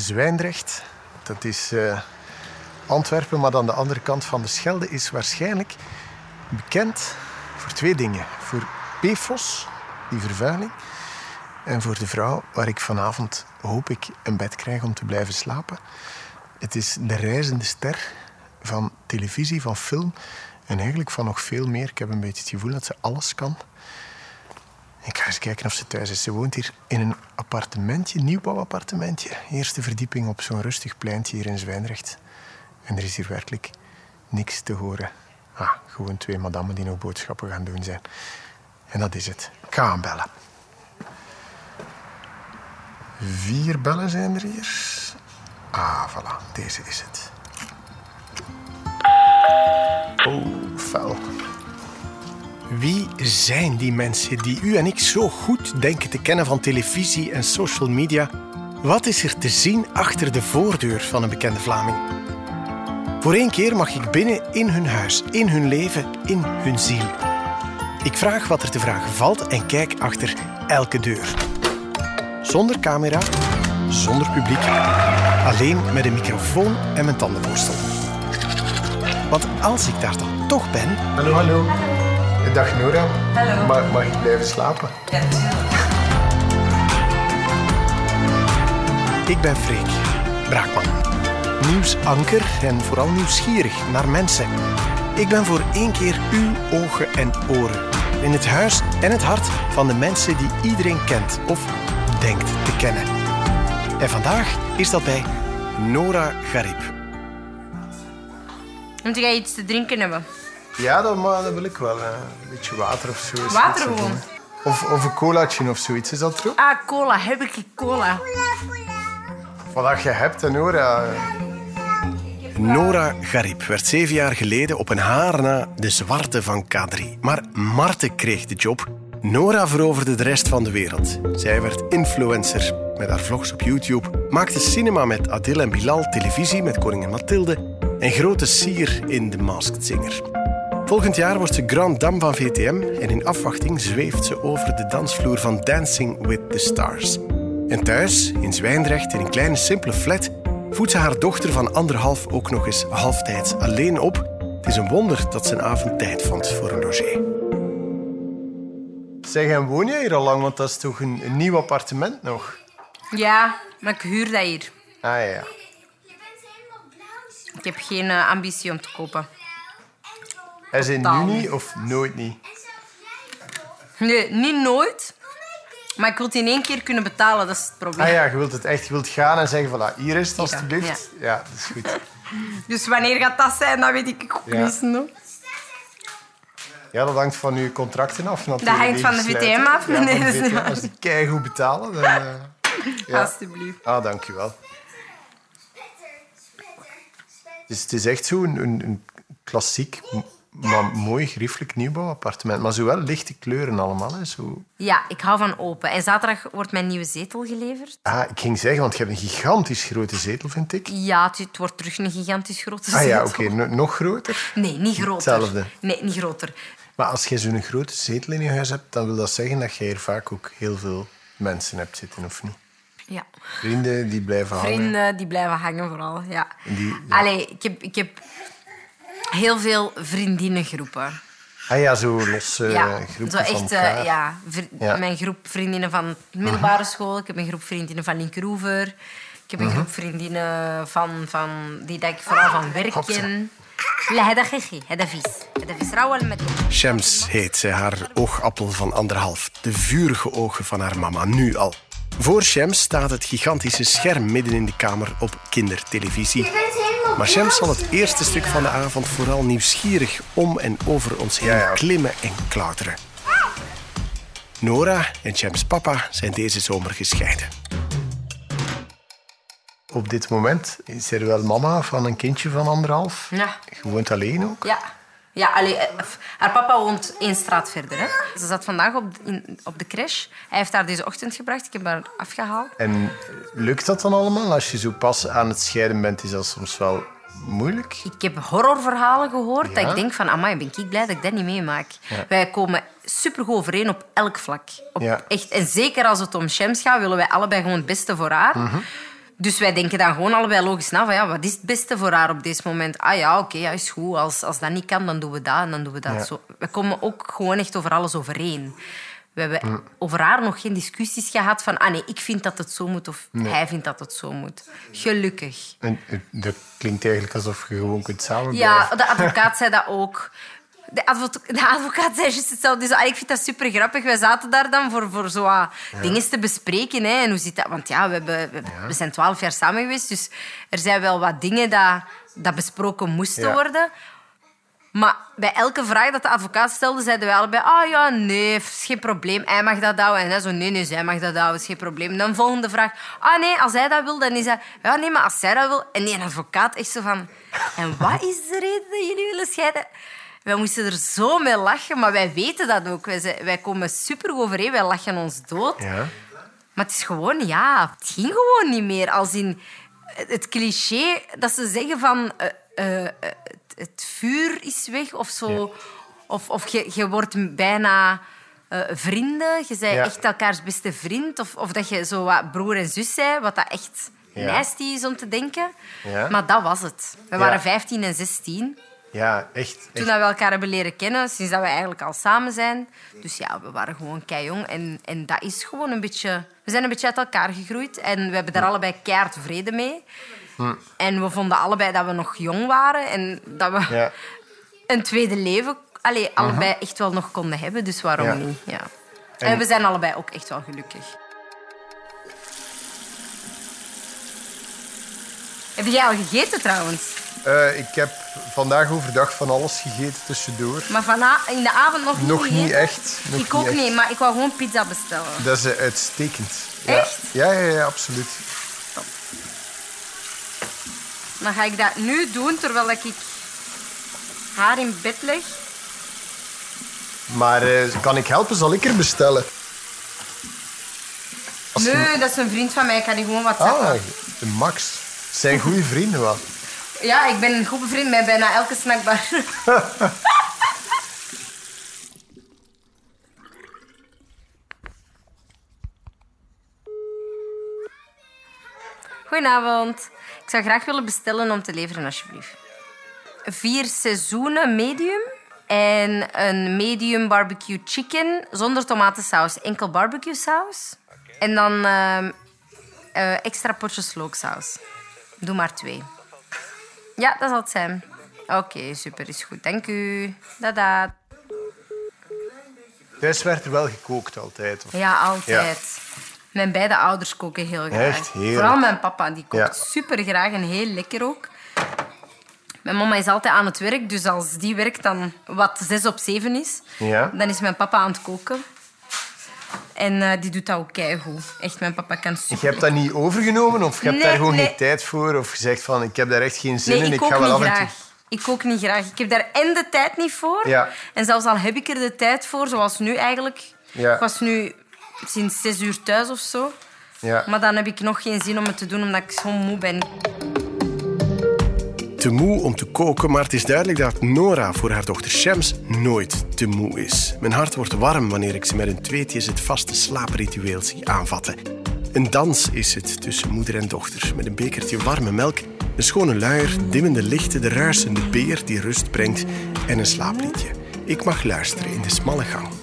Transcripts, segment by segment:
Zwijndrecht. Dat is eh, Antwerpen, maar dan de andere kant van de Schelde is waarschijnlijk bekend voor twee dingen. Voor PFOS, die vervuiling, en voor de vrouw waar ik vanavond hoop ik een bed krijg om te blijven slapen. Het is de reizende ster van televisie, van film en eigenlijk van nog veel meer. Ik heb een beetje het gevoel dat ze alles kan. Ik ga eens kijken of ze thuis is. Ze woont hier in een appartementje, nieuwbouwappartementje. Eerste verdieping op zo'n rustig pleintje hier in Zwijndrecht. En er is hier werkelijk niks te horen. Ah, gewoon twee madammen die nog boodschappen gaan doen zijn. En dat is het. Ik ga. Vier bellen zijn er hier. Ah, voilà. Deze is het. Oh, fel. Wie zijn die mensen die u en ik zo goed denken te kennen van televisie en social media? Wat is er te zien achter de voordeur van een bekende Vlaming? Voor één keer mag ik binnen in hun huis, in hun leven, in hun ziel. Ik vraag wat er te vragen valt en kijk achter elke deur. Zonder camera, zonder publiek, alleen met een microfoon en mijn tandenborstel. Want als ik daar dan toch ben. Hallo, hallo. Dag Nora. Hallo. Mag, mag ik blijven slapen? Ja, natuurlijk. Ik ben Freek Braakman. Nieuwsanker en vooral nieuwsgierig naar mensen. Ik ben voor één keer uw ogen en oren. In het huis en het hart van de mensen die iedereen kent of denkt te kennen. En vandaag is dat bij Nora Garib. Moet jij iets te drinken hebben? Ja, dat, maar, dat wil ik wel. Een beetje water of zo. is Water goed, gewoon? Of, of een colaatje of zoiets. Is dat er ook? Ah, cola. Heb ik cola? Wat je hebt, Nora. Nora Garib werd zeven jaar geleden op een haar na de zwarte van K3. Maar Marte kreeg de job. Nora veroverde de rest van de wereld. Zij werd influencer met haar vlogs op YouTube, maakte cinema met Adil en Bilal, televisie met koningin Mathilde en grote sier in The Masked Singer. Volgend jaar wordt ze Grand Dame van VTM en in afwachting zweeft ze over de dansvloer van Dancing with the Stars. En thuis, in Zwijndrecht, in een kleine simpele flat, voedt ze haar dochter van anderhalf ook nog eens halftijds alleen op. Het is een wonder dat ze een avond tijd vond voor een logé. Zeg, en woon jij hier al lang? Want dat is toch een, een nieuw appartement nog? Ja, maar ik huur dat hier. Ah ja. Ik heb geen eh, ambitie om te kopen. Hij zei nu niet of nooit niet? Nee, niet nooit. Maar ik wil het in één keer kunnen betalen, dat is het probleem. Ah ja, je wilt het echt je wilt gaan en zeggen, voilà, hier is het alstublieft. Ja, dat is goed. Dus wanneer gaat dat zijn, dat weet ik ook Ja. niet. no? Ja, dat hangt van uw contracten af. Natuurlijk, Dat hangt van de. VTM af? Ja, Nee, dat is niet. Als die keigoed betalen, dan... eh, ja. Alsjeblieft. Ah, dank u wel. Dus het is echt zo een, een, klassiek, maar mooi, griffelijk nieuwbouwappartement. Maar zo wel lichte kleuren allemaal. Hè. Zo... Ja, ik hou van open. En zaterdag wordt mijn nieuwe zetel geleverd. Ah, ik ging zeggen, want je hebt een gigantisch grote zetel, vind ik. Ja, het, het wordt terug een gigantisch grote Ah ja, zetel. oké, no- nog groter. Nee, niet groter. Hetzelfde. Nee, niet groter. Maar als je zo'n grote zetel in je huis hebt, dan wil dat zeggen dat je hier vaak ook heel veel mensen hebt zitten, of niet? Ja. Vrienden die blijven hangen. Vrienden die blijven hangen vooral, ja. Die- ja. Allee, ik heb, ik heb heel veel vriendinnengroepen. Ah ja, zo losse ja, groepen zo van echt, elkaar. eh, ja, vri- Ja. Mijn groep vriendinnen van de middelbare school. Ik heb een groep vriendinnen van Linkeroever. Ik heb een groep vriendinnen van, van, die dat ik vooral van werk Hopsa. ken. لا هذا خيخي هذا فيس هذا فيس راه ولا مدينة Shams heet ze, haar oogappel van anderhalf. De vurige ogen van haar mama, nu al. Voor Shams staat het gigantische scherm midden in de kamer op kindertelevisie. Maar Shams zal het eerste stuk van de avond vooral nieuwsgierig om en over ons heen klimmen en klauteren. Nora en Shams papa zijn deze zomer gescheiden. Op dit moment is er wel mama van een kindje van anderhalf. Ja. Je woont alleen ook. Ja. Ja, allee, eh, haar papa woont één straat verder. Hè. Ze zat vandaag op, de- in, op de crash. Hij heeft haar deze ochtend gebracht. Ik heb haar afgehaald. En lukt dat dan allemaal? Als je zo pas aan het scheiden bent, is dat soms wel moeilijk. Ik heb horrorverhalen gehoord Ja? dat ik denk van, amai, ben ik blij dat ik dat niet meemaak. Wij komen supergoed overeen op elk vlak. Op Ja. echt, en zeker als het om Shams gaat, willen wij allebei gewoon het beste voor haar. Mhm. Dus wij denken dan gewoon allebei logisch na van ja, wat is het beste voor haar op dit moment? Ah ja, oké, ja, is goed. Als, als dat niet kan, dan doen we dat en dan doen we dat. Ja. Zo. We komen ook gewoon echt over alles overeen. We hebben over haar nog geen discussies gehad van ah nee, ik vind dat het zo moet of hij vindt dat het zo moet. Gelukkig. En eh, dat klinkt eigenlijk alsof je gewoon kunt samen Ja, de advocaat zei dat ook. De, advo- de advocaat zei juist hetzelfde. Dus, ah, ik vind dat super grappig. Wij zaten daar dan voor, voor zo wat dingen te bespreken. Hè. En hoe zit dat? Want ja, we, hebben, we, we zijn twaalf jaar samen geweest. Dus er zijn wel wat dingen dat, dat besproken moesten Ja. worden. Maar bij elke vraag dat de advocaat stelde, zeiden wij allebei... Ah ja, nee, is geen probleem. Hij mag dat houden. En hij zo, nee, nee, zij mag dat houden. is geen probleem. Dan volgende vraag. Ah nee, als hij dat wil, dan is hij... Ja, nee, maar als zij dat wil... En die advocaat echt zo van... En wat is de reden dat jullie willen scheiden? Wij moesten er zo mee lachen, maar wij weten dat ook. Wij, zijn- wij komen super overeen. Wij lachen ons dood. Ja. Maar het is gewoon, ja, het ging gewoon niet meer. Als in het cliché dat ze zeggen van eh, eh, het, vuur is weg of zo. Of, of je, je wordt bijna eh, vrienden. Je bent Ja. echt elkaars beste vriend. Of, of dat je zo wat broer en zus bent, wat dat echt Ja. nasty is om te denken. Ja. Maar dat was het. We waren 15 en 16 Ja, echt. toen dat we elkaar hebben leren kennen, sinds dat we eigenlijk al samen zijn. Dus ja, we waren gewoon keijong. En, en dat is gewoon een beetje... We zijn een beetje uit elkaar gegroeid. En we hebben daar allebei keihard vrede mee. En we vonden allebei dat we nog jong waren. En dat we Ja. een tweede leven allee, allebei echt wel nog konden hebben. Dus waarom Ja. niet? Ja. En- En we zijn allebei ook echt wel gelukkig. Heb jij al gegeten trouwens? Eh, ik heb vandaag overdag van alles gegeten tussendoor. Maar vana in de avond nog niet Nog niet echt. Nog ik ook echt. niet, maar ik wou gewoon pizza bestellen. Dat is eh, uitstekend. Ja. Echt? Ja, ja, ja, absoluut. Dan ga ik dat nu doen terwijl ik haar in bed leg. Maar eh, kan ik helpen? Zal ik er bestellen? Als je- Nee, dat is een vriend van mij. Ik kan die gewoon wat Ah, zeggen. de Max. Zijn goede vrienden wel. Ja, ik ben een goede vriend met bijna elke snackbar. Goedenavond. Ik zou graag willen bestellen om te leveren, alsjeblieft. Vier seizoenen medium en een medium barbecue chicken zonder tomatensaus. Enkel barbecue saus. En dan ehm, eh, extra potjes looksaus. Doe maar twee. Ja, dat zal het zijn. Oké, super, is goed. Dank u. Dada. Thuis werd er wel gekookt altijd. Of... Ja, altijd. Mijn beide ouders koken heel graag. Echt? Heerlijk. Vooral mijn papa, die kookt Ja. super graag en heel lekker ook. Mijn mama is altijd aan het werk, dus als die werkt dan wat zes op zeven is, Ja. dan is mijn papa aan het koken. En eh, die doet dat ook keigoed. Echt, mijn papa kan super Je hebt dat niet overgenomen of je hebt Nee, daar gewoon nee. geen tijd voor? Of je zegt van, ik heb daar echt geen zin Nee, in, ik ik ga wel niet af en toe... graag. Ik kook niet graag. Ik heb daar en de tijd niet voor. Ja. En zelfs al heb ik er de tijd voor, zoals nu eigenlijk. Ja. Ik was nu sinds zes uur thuis of zo. Ja. Maar dan heb ik nog geen zin om het te doen, omdat ik zo moe ben. Te moe om te koken, maar het is duidelijk dat Nora voor haar dochter Shams nooit te moe is. Mijn hart wordt warm wanneer ik ze met hun tweetjes het vaste slaapritueel zie aanvatten. Een dans is het tussen moeder en dochter, met een bekertje warme melk, een schone luier, dimmende lichten, de ruisende beer die rust brengt en een slaapliedje. Ik mag luisteren in de smalle gang.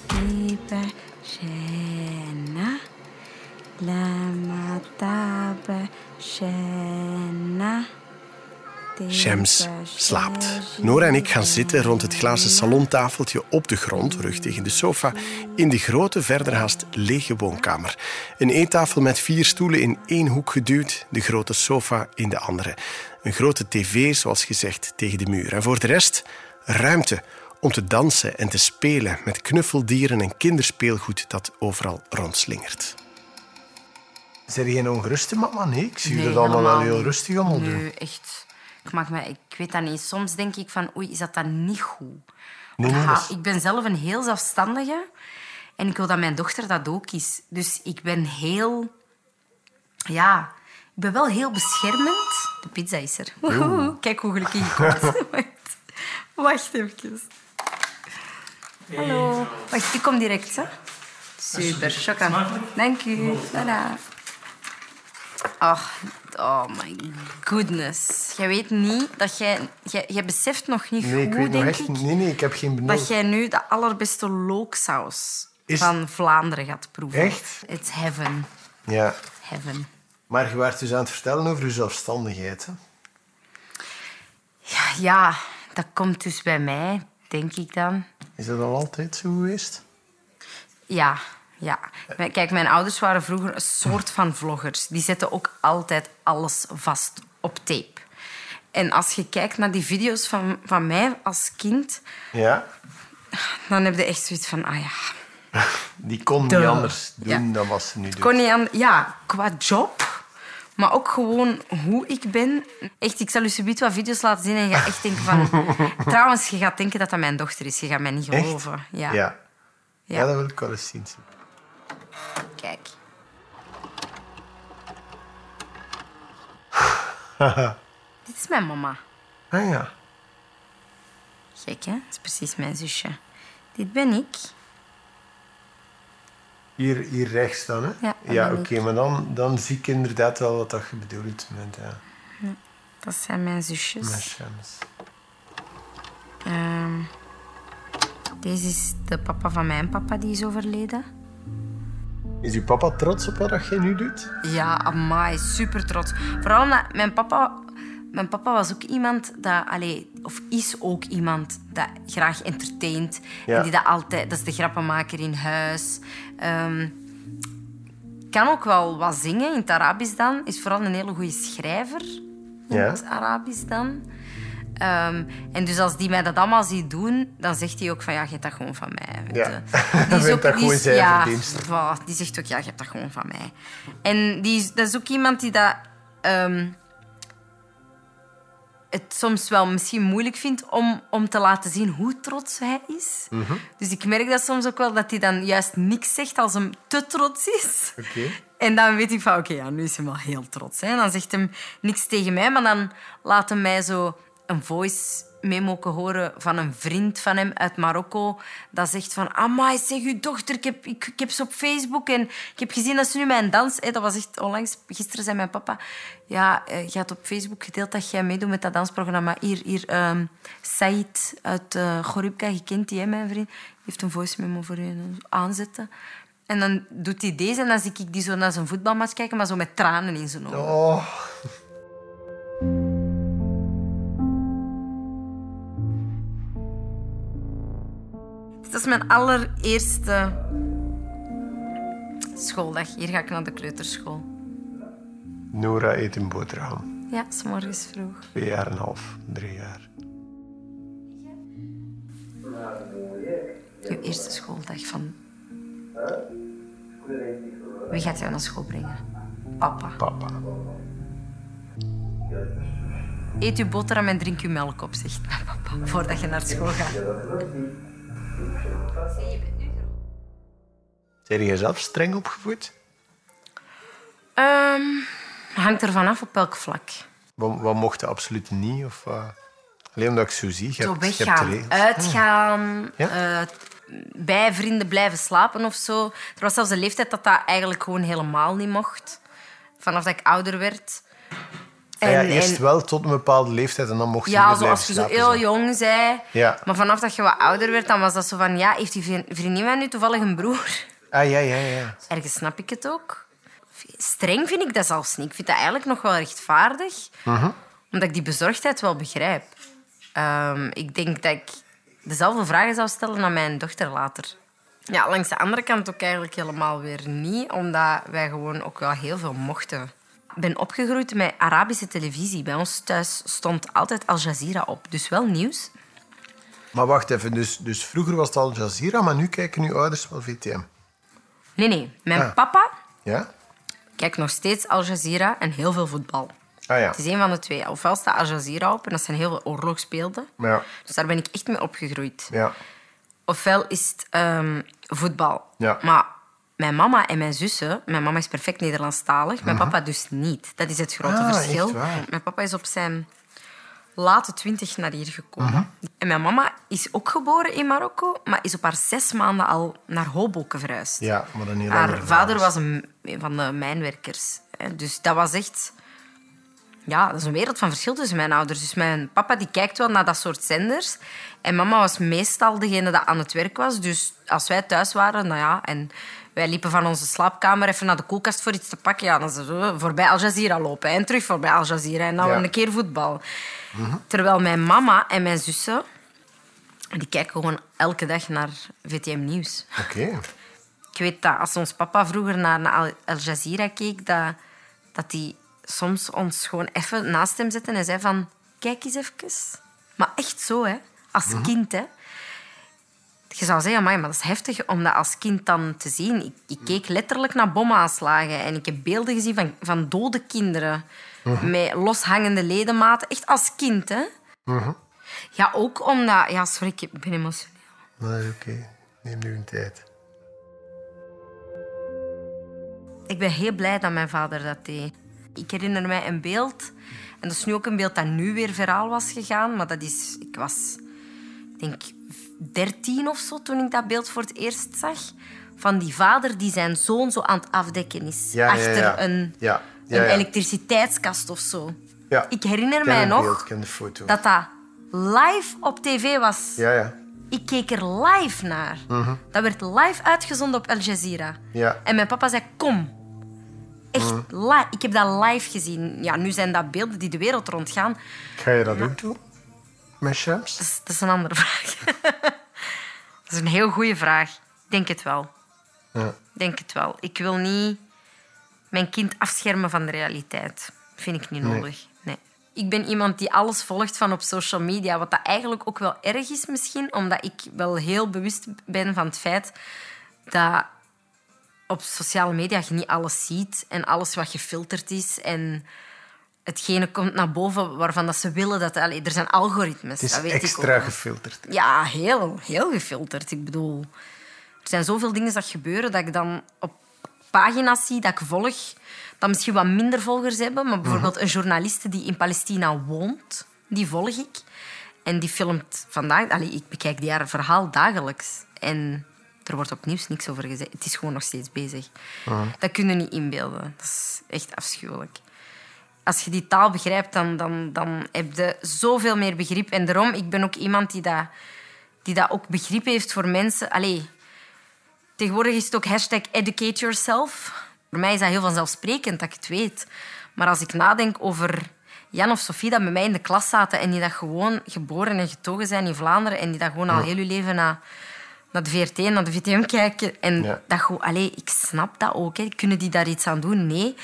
Shams slaapt. Nora en ik gaan zitten rond het glazen salontafeltje op de grond, rug tegen de sofa, in de grote, verder haast lege woonkamer. Een eettafel met vier stoelen in één hoek geduwd, de grote sofa in de andere. Een grote tv, zoals gezegd, tegen de muur. En voor de rest ruimte om te dansen en te spelen met knuffeldieren en kinderspeelgoed dat overal rondslingert. Zijn je geen ongeruste mama? Nee, ik zie je Nee, dat allemaal wel heel rustig allemaal doen. Nee, echt. Ik, mag mij, ik weet dat niet. Soms denk ik van, oei, is dat dan niet goed? Nee, nee, Ja, dat is- Ik ben zelf een heel zelfstandige. En ik wil dat mijn dochter dat ook is. Dus ik ben heel... Ja, ik ben wel heel beschermend. De pizza is er. Woehoe. Kijk hoe gelukkig ik word. Wacht. Wacht even. Hallo. Wacht, ik kom direct, hè. Super, chocolade. Dank u. Tada. Ach, Oh my goodness. Jij weet niet dat jij... Jij, jij beseft nog niet Nee, ik goed, weet nog echt... ik, Nee, nee, ik heb geen dat jij nu de allerbeste looksaus Is- van Vlaanderen gaat proeven. Echt? It's heaven. Ja. Heaven. Maar je werd dus aan het vertellen over je zelfstandigheid. Hè? Ja, ja, dat komt dus bij mij, denk ik dan. Is dat al altijd zo geweest? Ja, ja. Kijk, mijn ouders waren vroeger een soort van vloggers. Die zetten ook altijd alles vast op tape. En als je kijkt naar die video's van, van mij als kind, Ja. dan heb je echt zoiets van, ah ja, Die kon niet anders doen Ja. dan wat ze nu doet. kon niet aan, ja, qua job, maar ook gewoon hoe ik ben. Echt, ik zal u subiet wat video's laten zien en je gaat echt denken van... Trouwens, je gaat denken dat dat mijn dochter is. Je gaat mij niet geloven. Ja. Ja. Ja. ja. dat wil ik wel eens zien. Kijk. Dit is mijn mama. Ah ja. Gek, hè? Dat is precies mijn zusje. Dit ben ik. Hier, hier rechts dan, hè? Ja, ja oké, maar dan, dan zie ik inderdaad wel wat dat je bedoelt met ja, Dat zijn mijn zusjes. met Shams. Ehm, deze is de papa van mijn papa, die is overleden. Is uw papa trots op wat jij nu doet? Ja, amai, super trots. Vooral omdat mijn papa... Mijn papa was ook iemand dat... Allee, of is ook iemand dat graag entertaint. Ja. En die dat altijd... Dat is de grappenmaker in huis. Ehm, kan ook wel wat zingen in het Arabisch dan. Is vooral een hele goede schrijver in Ja. het Arabisch dan. Ehm, en dus als die mij dat allemaal ziet doen, dan zegt hij ook van ja, je hebt dat gewoon van mij. weet Ja. dat die is- zijn ja, verdienste. voilà, die zegt ook ja, je hebt dat gewoon van mij. En die is, dat is ook iemand die dat ehm, het soms wel misschien moeilijk vindt om, om te laten zien hoe trots hij is. Mhm. Dus ik merk dat soms ook wel dat hij dan juist niks zegt als hem te trots is. Oké. En dan weet ik van, oké, ja, nu is hij wel heel trots. Hè. Dan zegt hem niks tegen mij, maar dan laat hij mij zo een voice memo horen van een vriend van hem uit Marokko. Dat zegt van, amai, zeg, uw dochter, ik heb, ik, ik heb ze op Facebook en ik heb gezien dat ze nu mijn dans... Dat was echt onlangs, gisteren zei mijn papa... Ja, eh, je had op Facebook gedeeld dat jij meedoet met dat dansprogramma. Hier, hier, ehm Said uit uh, Goribka, je kent die, hè, mijn vriend. Heeft een voice memo voor je aanzetten. En dan doet hij deze en dan zie ik die zo naar zijn voetbalmatch kijken, maar zo met tranen in zijn ogen. Oh. Dat is mijn allereerste schooldag. Hier ga ik naar de kleuterschool. Nora eet een boterham. Ja, s morgens vroeg. Twee jaar en een half, drie jaar. Je eerste schooldag van... Wie gaat jou naar school brengen? Papa. Papa. Eet uw boterham en drink uw melk op, zegt mijn papa, voordat je naar school gaat. Zijn jij zelf streng opgevoed? Ehm, hangt er vanaf op welk vlak. Wat, wat mocht je absoluut niet? Of, wat? Alleen omdat ik zo zie. Je Zo hebt, je hebt weggaan, regels. uitgaan, Ja? eh, bij vrienden blijven slapen of zo. Er was zelfs een leeftijd dat dat eigenlijk gewoon helemaal niet mocht. Vanaf dat ik ouder werd. Ah ja, eerst en- wel tot een bepaalde leeftijd en dan mocht je Ja, weer zoals je blijven zo heel jong zei. Ja. Maar vanaf dat je wat ouder werd, dan was dat zo van... Ja, heeft die vri- vriendin van nu toevallig een broer? Ah, ja, ja, ja. Ergens snap ik het ook. Streng vind ik dat zelfs niet. Ik vind dat eigenlijk nog wel rechtvaardig. Omdat ik die bezorgdheid wel begrijp. Ehm, ik denk dat ik dezelfde vragen zou stellen aan mijn dochter later. Ja, langs de andere kant ook eigenlijk helemaal weer niet. Omdat wij gewoon ook wel heel veel mochten. Ben opgegroeid met Arabische televisie. Bij ons thuis stond altijd Al Jazeera op. Dus wel nieuws. Maar wacht even, dus, dus vroeger was het Al Jazeera, maar nu kijken uw ouders wel VTM. Nee, nee. Mijn Ah. papa Ja? kijkt nog steeds Al Jazeera en heel veel voetbal. Ah ja. Het is een van de twee. Ofwel staat Al Jazeera op en dat zijn heel veel oorlogsbeelden. Ja. Dus daar ben ik echt mee opgegroeid. Ja. Ofwel is het ehm, voetbal. Ja. Maar mijn mama en mijn zussen... Mijn mama is perfect Nederlandstalig. Mijn papa dus niet. Dat is het grote. Ah, verschil. Mijn papa is op zijn late twintig naar hier gekomen. En mijn mama is ook geboren in Marokko, maar is op haar zes maanden al naar Hoboken verhuisd. Ja, maar heel andere Haar vader was een, van de mijnwerkers. Dus dat was echt ja, dat is een wereld van verschil tussen mijn ouders. Dus mijn papa die kijkt wel naar dat soort zenders. En mama was meestal degene dat aan het werk was. Dus als wij thuis waren, nou ja, en wij liepen van onze slaapkamer even naar de koelkast voor iets te pakken. Ja, dan we voorbij Al Jazeera lopen en terug voorbij Al Jazeera. En dan Ja. een keer voetbal. Terwijl mijn mama en mijn zussen, die kijken gewoon elke dag naar VTM Nieuws. Oké. Ik weet dat als ons papa vroeger naar, naar Al- Al Jazeera keek, dat, dat hij soms ons gewoon even naast hem zette en zei van... Kijk eens even. Maar echt zo, hè. Als kind, hè. Je zou zeggen, maar dat is heftig om dat als kind dan te zien. Ik, ik keek letterlijk naar bomaanslagen en ik heb beelden gezien van, van dode kinderen met loshangende ledematen. Echt als kind, hè. Ja, ook omdat... Ja, sorry, ik ben emotioneel. Dat is oké. Neem nu een tijd. Ik ben heel blij dat mijn vader dat deed. Ik herinner mij een beeld, en dat is nu ook een beeld dat nu weer viraal was gegaan, maar dat is... Ik was, ik denk, dertien of zo toen ik dat beeld voor het eerst zag. Van die vader die zijn zoon zo aan het afdekken is. Ja, achter ja. een, Ja, ja, een elektriciteitskast of zo. Ja. Ik herinner mij nog beeld, dat dat live op tv was. Ja, ja. Ik keek er live naar. Dat werd live uitgezonden op Al Jazeera. Ja. En mijn papa zei, kom. Echt live. Ik heb dat live gezien. Ja, nu zijn dat beelden die de wereld rondgaan. Ga je dat ook doen? Met Shams? Dat is, dat is een andere vraag. dat is een heel goede vraag. Ik denk het wel. Ja. Denk het wel. Ik wil niet mijn kind afschermen van de realiteit. Vind ik niet nodig. Nee. Ik ben iemand die alles volgt van op social media. Wat dat eigenlijk ook wel erg is misschien. Omdat ik wel heel bewust ben van het feit dat op sociale media je niet alles ziet. En alles wat gefilterd is. En hetgene komt naar boven waarvan dat ze willen dat... Allee, er zijn algoritmes, Het is dat weet ik ook extra gefilterd. Ja, heel, heel gefilterd. Ik bedoel, er zijn zoveel dingen dat gebeuren dat ik dan op pagina's zie dat ik volg, dat misschien wat minder volgers hebben. Maar bijvoorbeeld een journaliste die in Palestina woont, die volg ik. En die filmt vandaag... Allee, ik bekijk die haar verhaal dagelijks. En er wordt op nieuws niks over gezegd. Het is gewoon nog steeds bezig. Dat kun je niet inbeelden. Dat is echt afschuwelijk als je die taal begrijpt, dan, dan, dan heb je zoveel meer begrip. En daarom, ik ben ook iemand die dat, die dat ook begrip heeft voor mensen. Allee, tegenwoordig is het ook hashtag educate yourself. Voor mij is dat heel vanzelfsprekend dat ik het weet. Maar als ik nadenk over Jan of Sophie dat bij mij in de klas zaten en die dat gewoon geboren en getogen zijn in Vlaanderen en die dat gewoon al heel hun leven naar, naar de VRT en naar de VTM kijken. En Ja. dat gewoon, allee, ik snap dat ook. Hè. Kunnen die daar iets aan doen? Nee.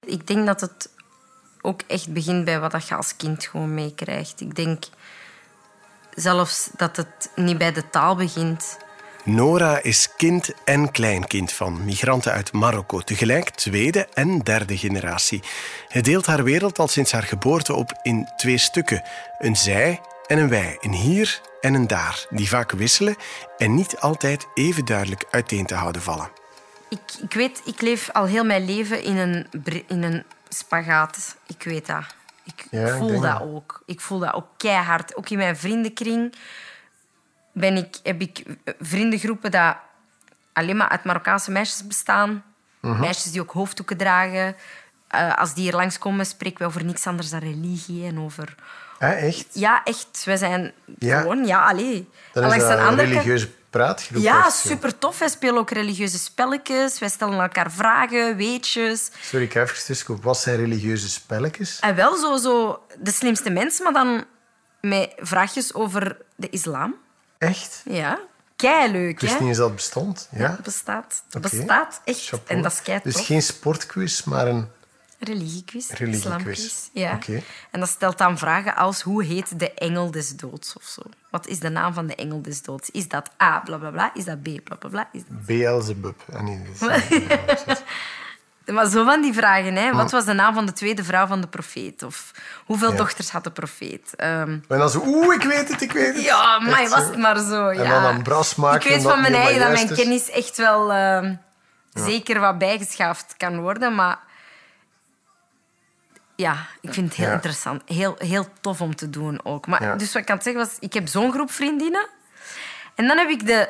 Ik denk dat het ook echt begint bij wat dat je als kind gewoon meekrijgt. Ik denk zelfs dat het niet bij de taal begint. Nora is kind en kleinkind van migranten uit Marokko, tegelijk tweede en derde generatie. Het deelt haar wereld al sinds haar geboorte op in twee stukken: een zij en een wij, een hier en een daar, die vaak wisselen en niet altijd even duidelijk uiteen te houden vallen. Ik, ik weet, ik leef al heel mijn leven in een, in een spagaat. Ik weet dat. Ik Ja, voel dat ook. Ik voel dat ook keihard. Ook in mijn vriendenkring ben ik, heb ik vriendengroepen dat alleen maar uit Marokkaanse meisjes bestaan. Mhm. Meisjes die ook hoofddoeken dragen. Eh, als die hier langskomen, spreken we over niks anders dan religie en over... Ah, echt? Ja, echt. Wij zijn Ja. gewoon... Ja, allee. Dan is dat een andere religieuze praatgroep. ja, super tof. Wij spelen ook religieuze spelletjes. Wij stellen elkaar vragen, weetjes. Sorry, ik ga even. Wat zijn religieuze spelletjes? En wel zo, zo de slimste mensen, maar dan met vraagjes over de islam. Echt? Ja, kei leuk, Ik wist hè? niet eens dat het bestond. Ja? Het bestaat. Het bestaat echt. Chapeau. En dat is kei Dus geen sportquiz, maar een... Religiequiz, Religiequiz. Ja. En dat stelt dan vragen als hoe heet de engel des doods of zo. Wat is de naam van de engel des doods? Is dat A, bla bla bla? Is dat B, bla bla bla? Is dat... Beelzebub. Ah, nee, Maar zo van die vragen, hè. Wat was de naam van de tweede vrouw van de profeet? Of hoeveel Ja. dochters had de profeet? Ehm, En dan zo, oeh, ik weet het, ik weet het. Ja, maar was het maar zo. En ja. dan een bras maken Ik weet van mijn eigen dat mijn kennis echt wel ehm, zeker wat bijgeschaafd kan worden. Maar ja, ik vind het heel Ja. interessant. Heel, heel tof om te doen ook. Maar, Ja. Dus wat ik kan zeggen was, ik heb zo'n groep vriendinnen. En dan heb ik de,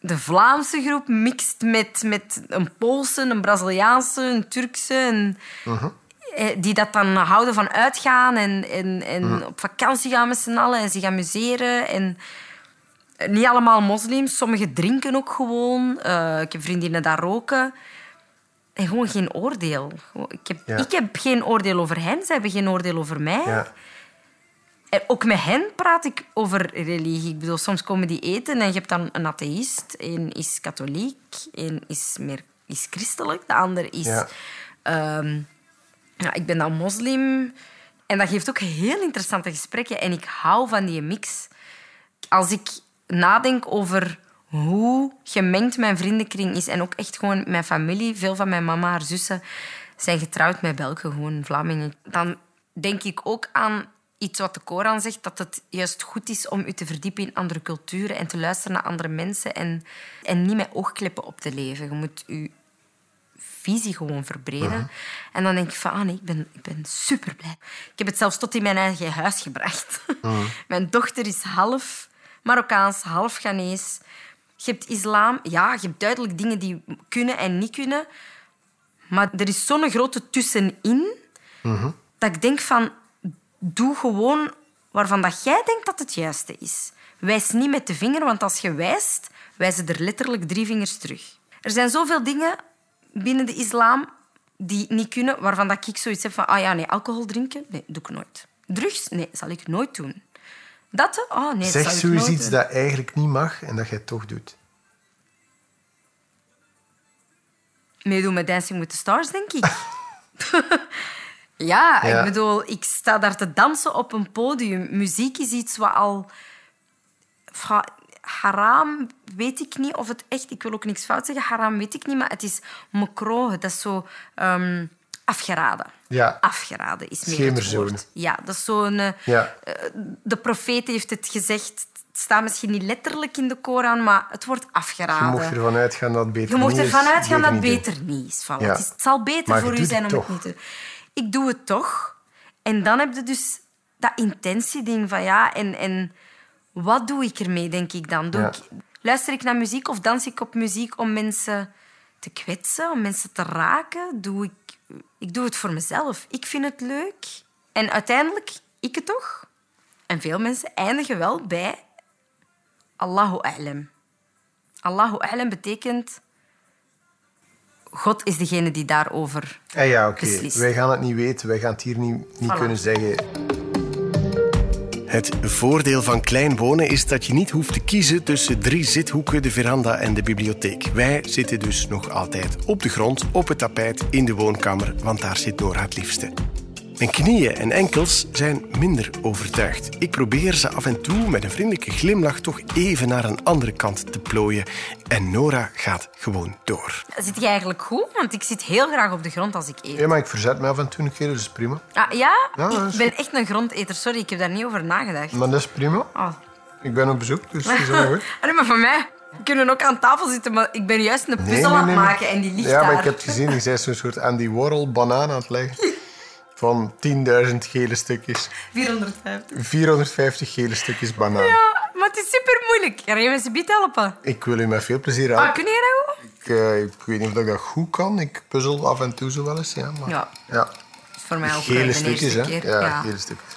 de Vlaamse groep mixed met, met een Poolse, een Braziliaanse, een Turkse. Een... Mhm. eh, die dat dan houden van uitgaan en, en, en op vakantie gaan met z'n allen en zich amuseren. En niet allemaal moslims. Sommigen drinken ook gewoon. Uh, ik heb vriendinnen daar roken. En gewoon geen oordeel. Ik heb, ik heb geen oordeel over hen. Ze hebben geen oordeel over mij. Ja. En ook met hen praat ik over religie. Ik bedoel, soms komen die eten en je hebt dan een atheïst. Een is katholiek, een is meer is christelijk, de ander is... Ja. Ehm, ja, ik ben dan moslim. En dat geeft ook heel interessante gesprekken. En ik hou van die mix. Als ik nadenk over hoe gemengd mijn vriendenkring is en ook echt gewoon mijn familie, veel van mijn mama, haar zussen, zijn getrouwd met Belgen, gewoon Vlamingen. Dan denk ik ook aan iets wat de Koran zegt, dat het juist goed is om u te verdiepen in andere culturen en te luisteren naar andere mensen en, en niet met oogkleppen op te leven. Je moet je visie gewoon verbreden. En dan denk ik van, ah nee, ik ben, ik ben super blij. Ik heb het zelfs tot in mijn eigen huis gebracht. mijn dochter is half Marokkaans, half Ghanese. Je hebt islam, ja, je hebt duidelijk dingen die kunnen en niet kunnen. Maar er is zo'n grote tussenin dat ik denk van, doe gewoon waarvan dat jij denkt dat het juiste is. Wijs niet met de vinger, want als je wijst, wijzen er letterlijk drie vingers terug. Er zijn zoveel dingen binnen de islam die niet kunnen, waarvan dat ik zoiets heb van, ah ja, nee, alcohol drinken, nee, doe ik nooit. Drugs, nee, zal ik nooit doen. Dat, oh nee, zeg dat zoiets iets dat eigenlijk niet mag en dat jij toch doet. Meedoen met Dancing with the Stars, denk ik. ja, ik bedoel, ik sta daar te dansen op een podium. Muziek is iets wat al haram weet ik niet of het echt... Ik wil ook niks fout zeggen. Haram weet ik niet, maar het is mokro. Dat is zo um, afgeraden. Ja. Afgeraden is meer het woord. Ja, dat is zo'n... Ja. Uh, de profeet heeft het gezegd. Het staat misschien niet letterlijk in de Koran, maar het wordt afgeraden. Je mocht ervan uitgaan dat het beter niet is. Je mocht ervan uitgaan dat het beter niet is. Ja. Het, is, het, zal beter maar voor u zijn om het niet te doen. Ik doe het toch. En dan heb je dus dat intentieding van ja... En, en wat doe ik ermee, denk ik dan? Doe ik, luister ik naar muziek of dans ik op muziek om mensen te kwetsen, om mensen te raken? Doe ik, ik doe het voor mezelf. Ik vind het leuk. En uiteindelijk, ik het toch? En veel mensen eindigen wel bij Allahu A'lam. Allahu A'lam betekent... God is degene die daarover ah ja, oké. Wij gaan het niet weten. Wij gaan het hier niet, niet kunnen zeggen. Het voordeel van klein wonen is dat je niet hoeft te kiezen tussen drie zithoeken, de veranda en de bibliotheek. Wij zitten dus nog altijd op de grond, op het tapijt, in de woonkamer, want daar zit Nora het liefste. Mijn knieën en enkels zijn minder overtuigd. Ik probeer ze af en toe met een vriendelijke glimlach toch even naar een andere kant te plooien. En Nora gaat gewoon door. Zit je eigenlijk goed? Want ik zit heel graag op de grond als ik eet. Ja, maar ik verzet me af en toe een keer, dus is prima. Ah, ja? ik ben echt een grondeter. Sorry, ik heb daar niet over nagedacht. Maar dat is prima. Oh. Ik ben op bezoek, dus dat is wel goed. Maar van mij... We kunnen ook aan tafel zitten, maar ik ben juist een puzzel aan het maken en die ligt daar. Ja, maar ik heb het gezien. Je bent zo'n soort Andy Warhol banaan aan het leggen van 10.000 gele stukjes. 450. 450 gele stukjes banaan. Ja, maar het is super moeilijk. Ga je me ze biet helpen? Ik wil u met veel plezier helpen. Ah, kun je dat goed? Ik, uh, ik, weet niet of ik dat goed kan. Ik puzzel af en toe zo wel eens. Ja, maar, ja. ja. voor mij ook gele stukjes, hè? Ja, ja, gele stukjes.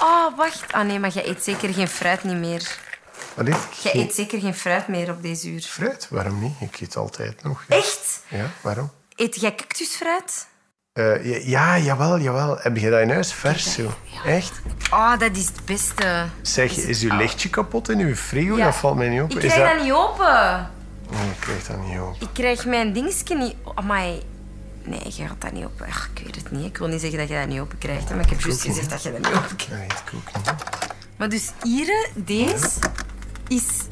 Oh, wacht. Ah nee, maar je eet zeker geen fruit niet meer. Wat is? Je eet zeker geen fruit meer op deze uur. Fruit? Waarom niet? Ik eet altijd nog. Echt? Ja, waarom? Eet jij cactusfruit? Uh, ja, ja, jawel, jawel. Heb je dat in huis vers zo? Echt? Oh, dat is het beste. Zeg, is uw lichtje kapot in uw frigo? Dat valt mij niet op. Ik krijg dat... dat... niet open. Oh, ik krijg dat niet open. Ik krijg mijn dingetje niet... Amai. Nee, je gaat dat niet open. Ach, ik weet het niet. Ik wil niet zeggen dat je dat niet open krijgt. Maar ik heb juist gezegd dat je dat niet open krijgt. Nee, ik ook niet. Maar dus hier, deze is...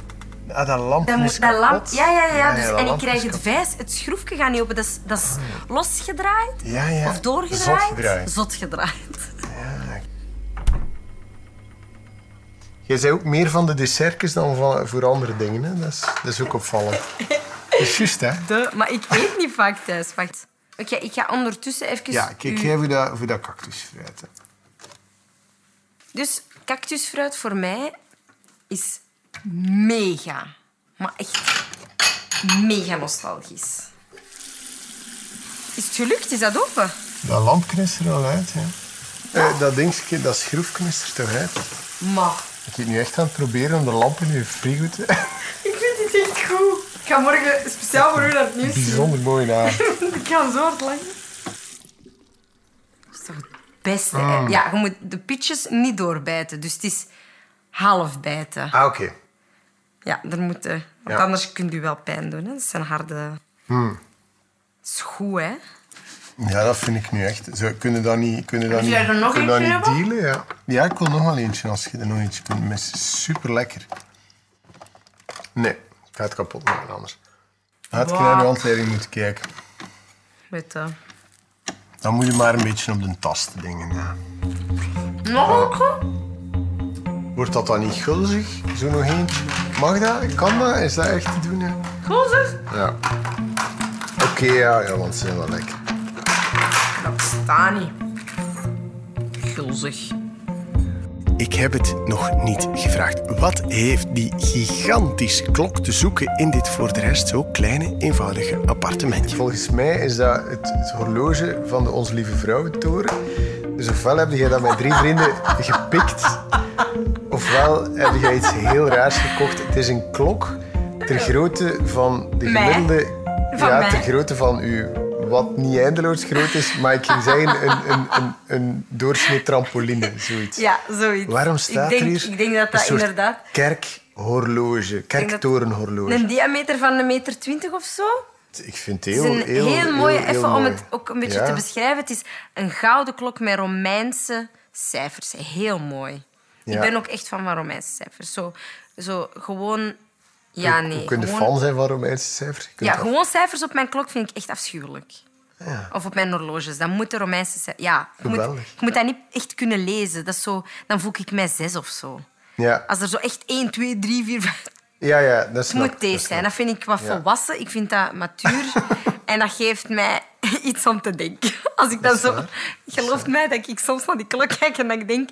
Ah, dat lamp is dat lamp, ja, ja, ja. Dus, en ik krijg het vijs, het schroefje gaat niet open. Dat is, dat is losgedraaid ja, ja. of doorgedraaid. Zotgedraaid. Zotgedraaid. Ja. Jij zei ook meer van de dessertjes dan van, voor andere dingen. Hè? Dat, is, dat is ook opvallend. dat is juist, hè? De, maar ik eet niet vaak thuis. Wacht. Oké, ik ga ondertussen even... Ja, kijk, u... jij voor dat, voor dat cactusfruit. Hè. Dus cactusfruit voor mij is mega. Maar echt mega nostalgisch. Is het gelukt? Is dat open? Dat lamp knistert er al uit, ja. Eh, dat dingetje, dat schroef knistert toch uit? Maar, Ik ben nu echt aan het proberen om de lamp in je frigo te... ik vind dit echt goed. Ik ga morgen speciaal voor u naar het nieuws zien. Bijzonder mooi na. Ik ga zo hard lachen. Dat is toch het beste, hè? Ja, je moet de pitches niet doorbijten. Dus het is half bijten. Ah, oké. Ja, er moet, eh, want Ja. anders kunt u wel pijn doen. Hè. Dat zijn harde... Dat is goed, hè? Ja, dat vind ik nu echt. Zo, kunnen dat niet, kunnen dat niet, er nog kunnen dat niet dealen? Ja. ja, ik wil nog wel eentje als je er nog eentje kunt missen. Super lekker. Nee, ik ga het kapot maken anders. Had Wat? naar de handleiding moeten kijken. Met, eh, Dan moet je maar een beetje op de tasten dingen. Ja. Nog een keer? Wordt dat dan niet gulzig? Zo nog eentje? Mag dat? Kan dat? Is dat echt te doen? Ja. Gulzig? ja. Oké, ja, ja, want ze zijn wel lekker. Dat bestaat niet. Gulzig. Ik heb het nog niet gevraagd. Wat heeft die gigantische klok te zoeken in dit voor de rest zo kleine, eenvoudige appartementje? Volgens mij is dat het, het horloge van de Onze Lieve Vrouwentoren. Dus ofwel heb je dat met drie vrienden gepikt, ofwel heb je iets heel raars gekocht. Het is een klok ter grootte van de gemiddelde... Van ja, mij? ter grootte van u. Wat niet eindeloos groot is, maar ik ging zeggen een, een, een, een doorsnee trampoline, zoiets. Ja, zoiets. Waarom staat ik denk, er hier Ik denk dat een dat inderdaad... kerkhorloge, kerktorenhorloge? Een diameter van een meter twintig of zo. Ik vind Het het heel, is een heel, heel even om mooi. het ook een beetje Ja. te beschrijven. Het is een gouden klok met Romeinse cijfers. Heel mooi. Ik ben ook echt van Romeinse cijfers. Zo, zo gewoon... Ja, nee. Je gewoon, fan zijn van Romeinse cijfers? Kunt ja, dat- gewoon cijfers op mijn klok vind ik echt afschuwelijk. Ja. Of op mijn horloges. Dan moeten Romeinse cijfers... Ja, je moet, je moet dat niet echt kunnen lezen. Dat is zo, dan voel ik mij zes of zo. Ja. Als er zo echt 1, 2, 3, 4, 5... Ja, ja, dat Het snap moet ik, deze dat zijn. Dat vind ik wat volwassen. Ik vind dat matuur. en dat geeft mij iets om te denken. Als ik dan is zo... Geloof mij dat ik soms naar die klok kijk en dat ik denk...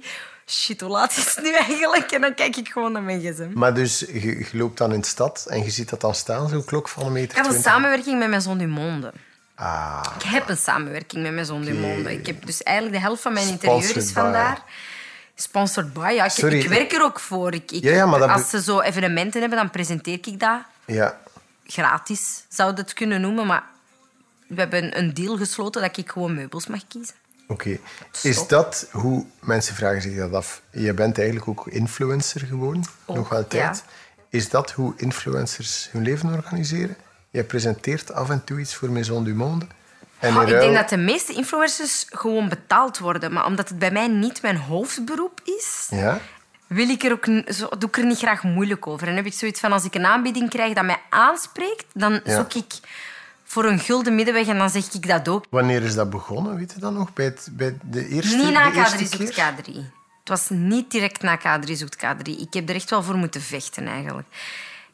Shit, hoe laat is het nu eigenlijk? En dan kijk ik gewoon naar mijn gsm. ik. Maar dus, je, je loopt dan in de stad en je ziet dat dan staan, zo'n klok van een meter Ik heb een 20. samenwerking met Maison du Monde. Ah, Ik heb een samenwerking met Maison du Oké. Monde. Ik heb dus eigenlijk de helft van mijn interieur Sponsored is vandaar. Sponsored by, ja. Ik, Sorry. ik werk er ook voor. Ik, ik- Ja, ja, maar dat als ze zo evenementen hebben, dan presenteer ik dat. ja. gratis, zou je het kunnen noemen. Maar we hebben een deal gesloten dat ik gewoon meubels mag kiezen. Oké. Is dat hoe... Mensen vragen zich dat af. Je bent eigenlijk ook influencer gewoon, Ook, nog altijd. ja. Is dat hoe influencers hun leven organiseren? Jij presenteert af en toe iets voor Maison du Monde. En Oh, ik denk dat de meeste influencers gewoon betaald worden. Maar omdat het bij mij niet mijn hoofdberoep is, Ja? wil ik er ook, doe ik er niet graag moeilijk over. En heb ik zoiets van, als ik een aanbieding krijg dat mij aanspreekt, dan Ja. zoek ik voor een gulden middenweg en dan zeg ik dat ook. Wanneer is dat begonnen? Weet je dat nog? Bij, het, bij de eerste Niet na de eerste K3 zoekt keer? K3. Het was niet direct na K3 zoekt K3. Ik heb er echt wel voor moeten vechten, eigenlijk.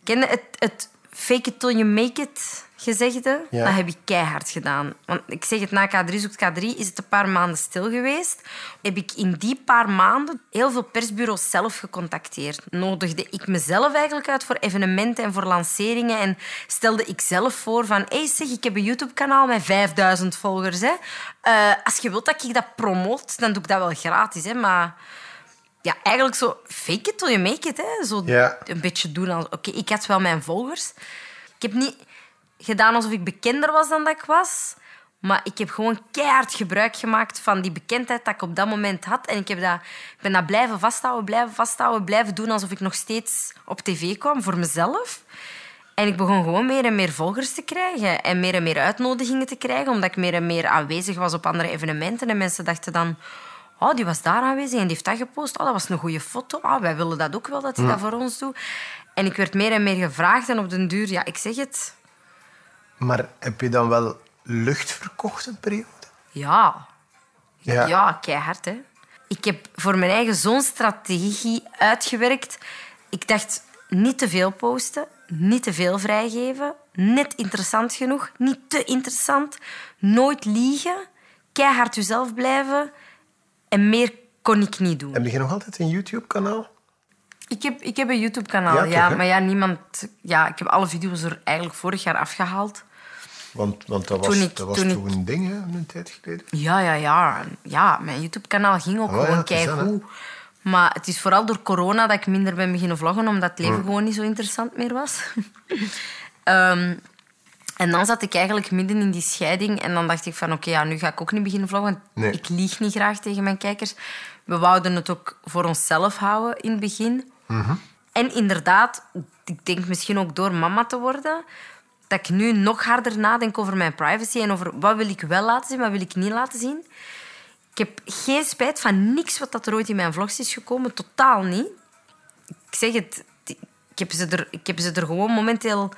Ken het, het fake it till you make it gezegde? Ja. Dat heb ik keihard gedaan. Want ik zeg het, na K3 zoekt K3 is het een paar maanden stil geweest. Heb ik in die paar maanden heel veel persbureaus zelf gecontacteerd. Nodigde ik mezelf eigenlijk uit voor evenementen en voor lanceringen. En stelde ik zelf voor van... Hey, zeg, ik heb een YouTube-kanaal met 5000 volgers. Hè. Eh, als je wilt dat ik dat promoot, dan doe ik dat wel gratis. Hè. Maar ja, eigenlijk zo fake it till you make it. Hè. Zo Ja. een beetje doen als... Oké, ik had wel mijn volgers. Ik heb niet gedaan alsof ik bekender was dan dat ik was. Maar ik heb gewoon keihard gebruik gemaakt van die bekendheid dat ik op dat moment had. En ik, heb dat, ik ben dat blijven vasthouden, blijven vasthouden, blijven doen alsof ik nog steeds op tv kwam voor mezelf. En ik begon gewoon meer en meer volgers te krijgen. En meer en meer uitnodigingen te krijgen. Omdat ik meer en meer aanwezig was op andere evenementen. En mensen dachten dan... Oh, die was daar aanwezig en die heeft dat gepost. Oh, dat was een goede foto. Oh, wij willen dat ook wel, dat hij dat voor ons doet. En ik werd meer en meer gevraagd. En op den duur, ja, ik zeg het... Maar heb je dan wel lucht verkocht een periode? Ja. Ja. Ja, keihard, hè. Ik heb voor mijn eigen zo'n strategie uitgewerkt. Ik dacht, niet te veel posten, niet te veel vrijgeven, net interessant genoeg, niet te interessant, nooit liegen, keihard jezelf blijven en meer kon ik niet doen. Heb je nog altijd een YouTube-kanaal? Ik heb, ik heb een YouTube-kanaal, Ja, ja, toch, maar ja, niemand... Ja, ik heb alle video's er eigenlijk vorig jaar afgehaald. Want, want dat was, Toen ik- dat was toen toch een ding, hè, een tijd geleden? Ja, ja, ja. Ja, mijn YouTube-kanaal ging ook Oh ja, gewoon dat, keigoed. Maar het is vooral door corona dat ik minder ben beginnen vloggen, omdat het leven gewoon niet zo interessant meer was. Ehm, en dan zat ik eigenlijk midden in die scheiding en dan dacht ik van oké, ja, nu ga ik ook niet beginnen vloggen, want Nee. ik lieg niet graag tegen mijn kijkers. We wouden het ook voor onszelf houden in het begin. En inderdaad, ik denk misschien ook door mama te worden, dat ik nu nog harder nadenk over mijn privacy en over wat wil ik wel laten zien, wat wil ik niet laten zien. Ik heb geen spijt van niks wat dat er ooit in mijn vlogs is gekomen. Totaal niet. Ik zeg het, ik heb ze er, ik heb ze er gewoon momenteel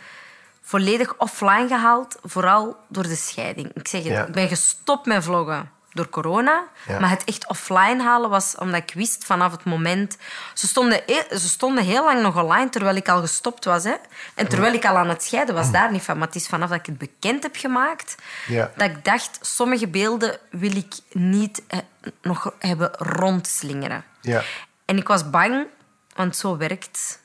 volledig offline gehaald. Vooral door de scheiding. Ik zeg het, Ja. ik ben gestopt met vloggen door corona. Ja. Maar het echt offline halen was omdat ik wist vanaf het moment... Ze stonden, ze stonden heel lang nog online terwijl ik al gestopt was. Hè. En terwijl ik al aan het scheiden was, daar niet van. Maar het is vanaf dat ik het bekend heb gemaakt... Ja. dat ik dacht, sommige beelden wil ik niet eh, nog hebben rondslingeren. Ja. En ik was bang, want zo werkt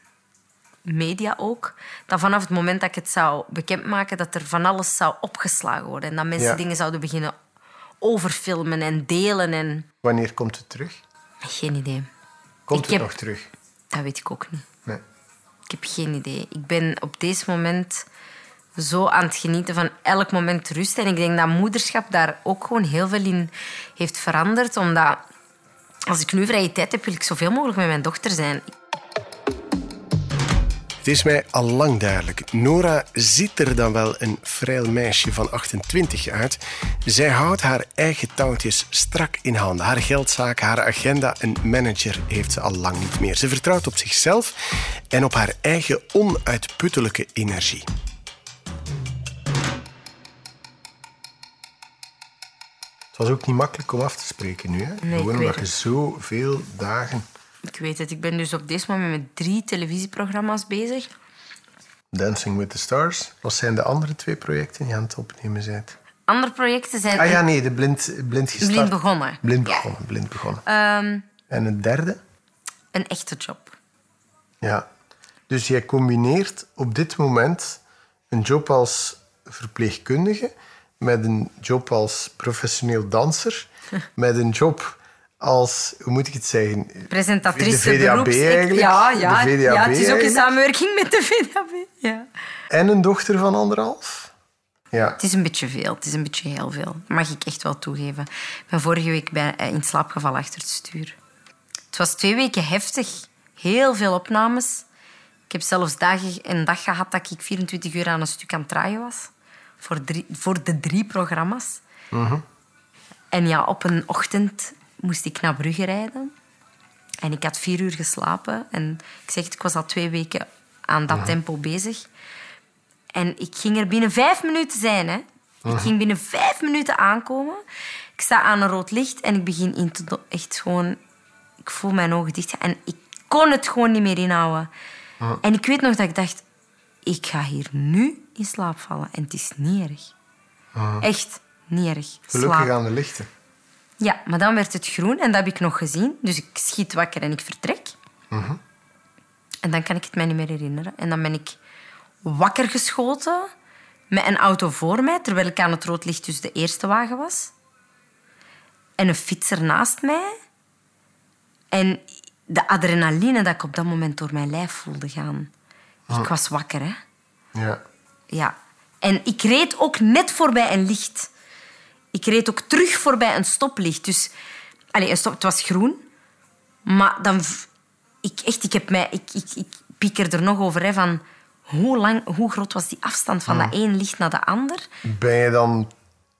media ook, dat vanaf het moment dat ik het zou bekendmaken, dat er van alles zou opgeslagen worden. En dat mensen Ja. dingen zouden beginnen overfilmen en delen. En... Wanneer komt het terug? Geen idee. Komt Ik het heb- nog terug? Dat weet ik ook niet. Nee. Ik heb geen idee. Ik ben op deze moment zo aan het genieten van elk moment rust. En ik denk dat moederschap daar ook gewoon heel veel in heeft veranderd. Omdat als ik nu vrije tijd heb, wil ik zoveel mogelijk met mijn dochter zijn. Het is mij al lang duidelijk. Nora ziet er dan wel een vrij meisje van 28 uit. Zij houdt haar eigen touwtjes strak in handen. Haar geldzaak, haar agenda, een manager heeft ze al lang niet meer. Ze vertrouwt op zichzelf en op haar eigen onuitputtelijke energie. Het was ook niet makkelijk om af te spreken nu. Hè? Nee, Gewoon omdat je zoveel dagen... Ik weet het, ik ben dus op deze moment met drie televisieprogramma's bezig. Dancing with the Stars. Wat zijn de andere twee projecten die je aan het opnemen bent? Andere projecten zijn Ah ja, nee, de blind, blind gestart. blind begonnen. Blind Ja. begonnen, blind begonnen. Ehm, En het derde? een echte job. Ja. Dus jij combineert op dit moment een job als verpleegkundige met een job als professioneel danser, met een job als, hoe moet ik het zeggen? Presentatrice, De VDAB beroeps... eigenlijk. Ja, ja, De VDAB ja, het is ook in samenwerking met de VDAB. Ja. En een dochter van anderhalf? Ja. Het is een beetje veel. Het is een beetje heel veel. Dat mag ik echt wel toegeven. Ik ben vorige week bij, eh, in slaap gevallen achter het stuur. Het was twee weken heftig. Heel veel opnames. Ik heb zelfs dagen, een dag gehad dat ik 24 uur aan een stuk aan het draaien was. Voor, drie, voor de drie programma's. En ja, op een ochtend moest ik naar Brugge rijden. En ik had vier uur geslapen. En ik zeg ik was al twee weken aan dat tempo bezig. En ik ging er binnen vijf minuten zijn. Hè. Ik ging binnen vijf minuten aankomen. Ik sta aan een rood licht en ik begin in te... Echt gewoon... Ik voel mijn ogen dicht. En ik kon het gewoon niet meer inhouden. En ik weet nog dat ik dacht... Ik ga hier nu in slaap vallen. En het is niet erg. Echt niet erg. Gelukkig Slaap. aan de lichten. Ja, maar dan werd het groen en dat heb ik nog gezien. Dus ik schiet wakker en ik vertrek. En dan kan ik het mij niet meer herinneren. En dan ben ik wakker geschoten met een auto voor mij, terwijl ik aan het rood licht dus de eerste wagen was. En een fietser naast mij. En de adrenaline dat ik op dat moment door mijn lijf voelde gaan. Ik was wakker, hè. Ja. Ja. En ik reed ook net voorbij een licht. Ik reed ook terug voorbij een stoplicht. Dus, allez, een stop, het was groen. Maar dan... Ik, echt, ik, heb mij, ik, ik, ik pieker er nog over. Hè, van hoe, lang, hoe groot was die afstand van dat één licht naar de ander? Ben je dan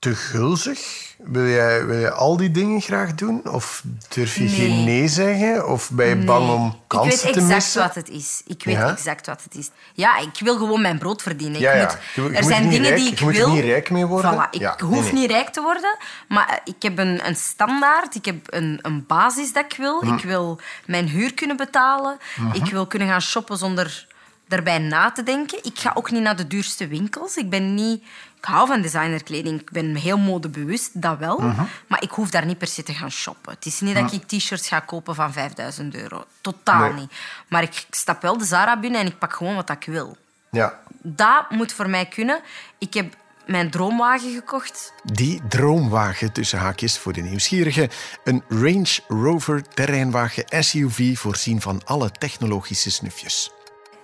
te gulzig? Wil jij, wil je al die dingen graag doen? Of durf je geen Nee. zeggen? Of ben je bang om kansen Ik weet te exact missen? wat het is. Ik weet Ja? exact wat het is. Ja, ik wil gewoon mijn brood verdienen. Ja. Moet, Je- er moet zijn dingen rijk- die ik je moet wil. niet rijk mee worden. Voilà, ik hoef niet rijk te worden, maar eh, ik heb een, een standaard. Ik heb een, een basis dat ik wil. Hm. Ik wil mijn huur kunnen betalen. Mhm. Ik wil kunnen gaan shoppen zonder daarbij na te denken. Ik ga ook niet naar de duurste winkels. Ik ben niet... Ik hou van designerkleding. Ik ben heel modebewust, dat wel. Mhm. Maar ik hoef daar niet per se te gaan shoppen. Het is niet dat ik t-shirts ga kopen van 5000 euro. Totaal Nee. niet. Maar ik stap wel de Zara binnen en ik pak gewoon wat ik wil. Ja. Dat moet voor mij kunnen. Ik heb mijn droomwagen gekocht. Die droomwagen tussen haakjes voor de nieuwsgierigen. Een Range Rover terreinwagen SUV voorzien van alle technologische snufjes.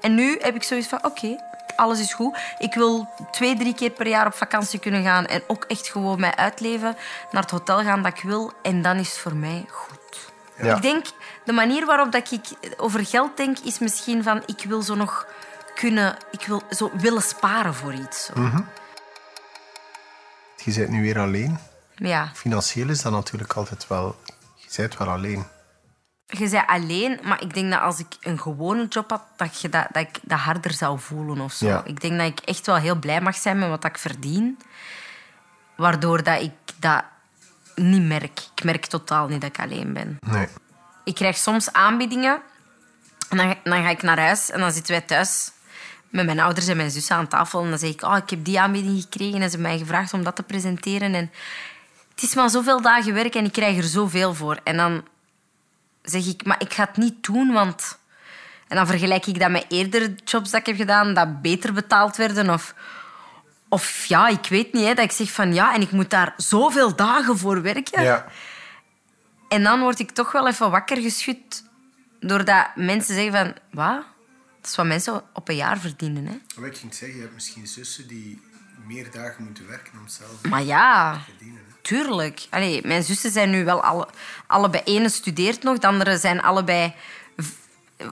En nu heb ik zoiets van, oké, alles is goed. Ik wil twee, drie keer per jaar op vakantie kunnen gaan en ook echt gewoon mij uitleven, naar het hotel gaan dat ik wil. En dan is het voor mij goed. Ja. Ik denk, de manier waarop dat ik over geld denk, is misschien van, ik wil zo nog kunnen, ik wil zo willen sparen voor iets. Zo. Je bent nu weer alleen. Ja, Financieel is dat natuurlijk altijd wel... Je bent wel alleen. Je zei alleen, maar ik denk dat als ik een gewone job had, dat, je dat, dat ik dat harder zou voelen of zo. Ja. Ik denk dat ik echt wel heel blij mag zijn met wat ik verdien. Waardoor dat ik dat niet merk. Ik merk totaal niet dat ik alleen ben. Nee. Ik krijg soms aanbiedingen en dan, dan ga ik naar huis en dan zitten wij thuis met mijn ouders en mijn zus aan tafel. En dan zeg ik, oh, ik heb die aanbieding gekregen en ze hebben mij gevraagd om dat te presenteren. En het is maar zoveel dagen werk en ik krijg er zoveel voor. En dan zeg ik, maar ik ga het niet doen, want... En dan vergelijk ik dat met eerdere jobs dat ik heb gedaan, dat beter betaald werden. Of, of ja, ik weet niet, hè, dat ik zeg van ja, en ik moet daar zoveel dagen voor werken. Ja. En dan word ik toch wel even wakker geschud doordat mensen zeggen van... Wat? Dat is wat mensen op een jaar verdienen. Hè? Wat ik ging zeggen, je hebt misschien zussen die meer dagen moeten werken om zelf Maar ja, verdienen. Tuurlijk. Mijn zussen zijn nu wel alle, allebei... ene studeert nog, de andere zijn allebei...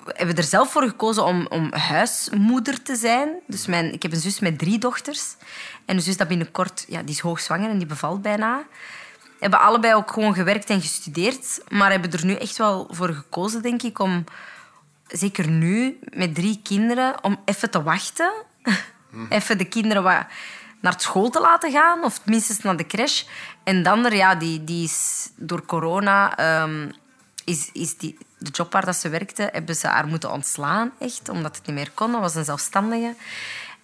hebben er zelf voor gekozen om, om huismoeder te zijn. Dus mijn, ik heb een zus met drie dochters. En een zus dat binnenkort... Ja, die is hoogzwanger en die bevalt bijna. Hebben allebei ook gewoon gewerkt en gestudeerd. Maar hebben er nu echt wel voor gekozen, denk ik, om... Zeker nu, met drie kinderen, om even te wachten. Even de kinderen wat naar school te laten gaan, of minstens naar de crash. En de ander, ja, die, die is door corona... ehm, is, is die, de job waar dat ze werkte, hebben ze haar moeten ontslaan, echt, omdat het niet meer kon. Was een zelfstandige.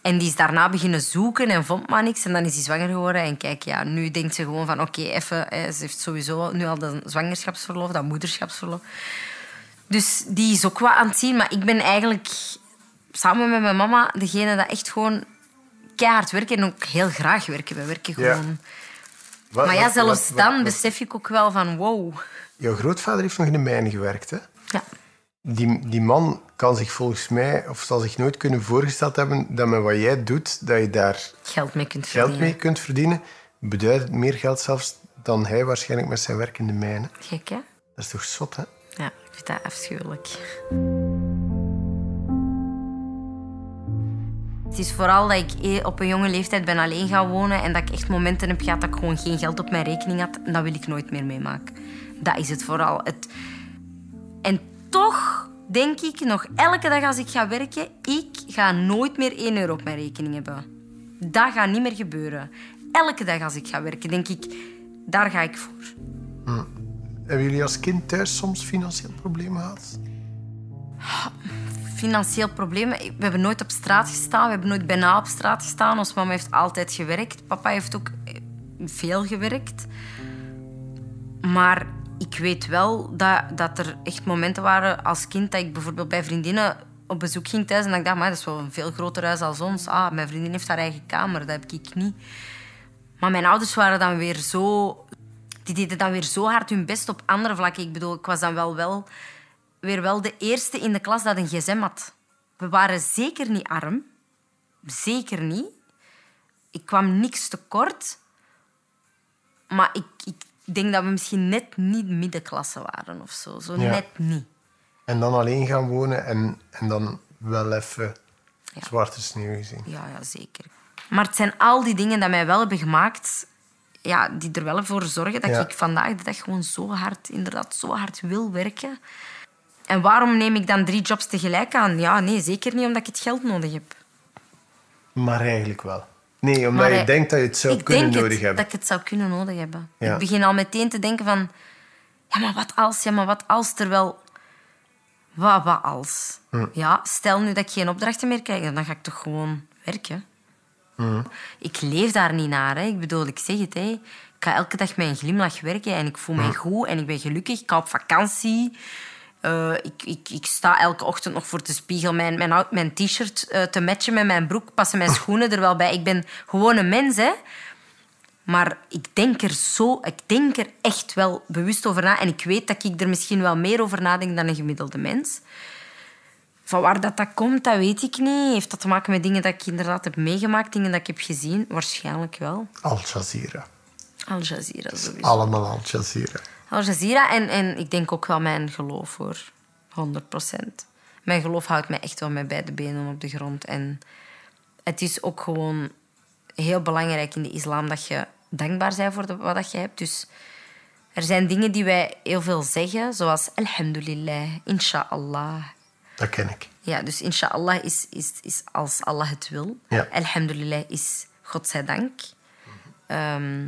En die is daarna beginnen zoeken en vond maar niks. En dan is hij zwanger geworden. En kijk, ja, nu denkt ze gewoon van... Oké, even... hè, Ze heeft sowieso nu al dat zwangerschapsverlof, dat moederschapsverlof. Dus die is ook wat aan het zien. Maar ik ben eigenlijk samen met mijn mama degene dat echt gewoon keihard werken en ook heel graag werken. We werken Ja. gewoon. Wat- Maar ja, wat- zelfs wat- dan besef ik ook wel van wow. Jouw grootvader heeft nog in de mijn gewerkt, hè? Ja. Die, die man kan zich volgens mij, of zal zich nooit kunnen voorgesteld hebben, dat met wat jij doet, dat je daar Geld mee kunt geld verdienen. mee kunt verdienen. Beduidend meer geld zelfs dan hij waarschijnlijk met zijn werk in de mijnen. Gek, hè? Dat is toch zot, hè? Ja, ik vind dat afschuwelijk. Het is vooral dat ik eh, op een jonge leeftijd ben alleen gaan wonen en dat ik echt momenten heb gehad dat ik gewoon geen geld op mijn rekening had. En dat wil ik nooit meer meemaken. Dat is het vooral. Het... En toch denk ik nog elke dag als ik ga werken, ik ga nooit meer 1 euro op mijn rekening hebben. Dat gaat niet meer gebeuren. Elke dag als ik ga werken, denk ik, daar ga ik voor. Hebben jullie als kind thuis soms financieel problemen gehad? Financieel problemen. We hebben nooit op straat gestaan. We hebben nooit bijna op straat gestaan. Ons mama heeft altijd gewerkt. Papa heeft ook eh, veel gewerkt. Maar ik weet wel dat, dat er echt momenten waren als kind dat ik bijvoorbeeld bij vriendinnen op bezoek ging thuis en ik dacht, maar dat is wel een veel groter huis als ons. Ah, mijn vriendin heeft haar eigen kamer, dat heb ik niet. Maar mijn ouders waren dan weer zo... Die deden dan weer zo hard hun best op andere vlakken. Ik bedoel, ik was dan wel, wel weer wel de eerste in de klas dat een gsm had. We waren zeker niet arm. Zeker niet. Ik kwam niks tekort. Maar ik, ik denk dat we misschien net niet middenklasse waren of zo. Zo Ja. net niet. En dan alleen gaan wonen en, en dan wel even Ja. zwarte sneeuw gezien. Ja, ja, zeker. Maar het zijn al die dingen die mij wel hebben gemaakt... Ja, die er wel voor zorgen dat Ja. ik vandaag de dag gewoon zo hard, inderdaad, zo hard wil werken. En waarom neem ik dan drie jobs tegelijk aan? Ja, nee, zeker niet omdat ik het geld nodig heb. Maar eigenlijk wel. Nee, omdat Maar, je eh, denkt dat je het zou kunnen denk het, nodig hebben. dat ik het zou kunnen nodig hebben. Ja. Ik begin al meteen te denken van... Ja, maar wat als? Ja, maar wat als? Terwijl... Wat, wat als? Ja, stel nu dat ik geen opdrachten meer krijg, dan ga ik toch gewoon werken. Ik leef daar niet naar. Hè. Ik bedoel, ik zeg het. Hè. Ik ga elke dag met een glimlach werken en ik voel me goed en ik ben gelukkig. Ik ga op vakantie. Eh, ik, ik, ik sta elke ochtend nog voor de spiegel mijn, mijn, mijn t-shirt eh, te matchen met mijn broek. Passen mijn schoenen er wel bij. Ik ben gewoon een mens, hè. Maar ik denk, er zo, ik denk er echt wel bewust over na. En ik weet dat ik er misschien wel meer over nadenk dan een gemiddelde mens. Van waar dat, dat komt, dat weet ik niet. Heeft dat te maken met dingen dat ik inderdaad heb meegemaakt, dingen dat ik heb gezien? Waarschijnlijk wel. Al Jazeera. Al Jazeera sowieso. Allemaal Al Jazeera. Al Jazeera en, en ik denk ook wel mijn geloof, hoor. 100 procent. Mijn geloof houdt mij echt wel met beide benen op de grond. En het is ook gewoon heel belangrijk in de islam dat je dankbaar bent voor de, wat dat je hebt. Dus er zijn dingen die wij heel veel zeggen, zoals alhamdulillah, inshallah. Dat ken ik. Ja, dus inshallah is, is, is als Allah het wil. Ja. Alhamdulillah is godzijdank. Ehm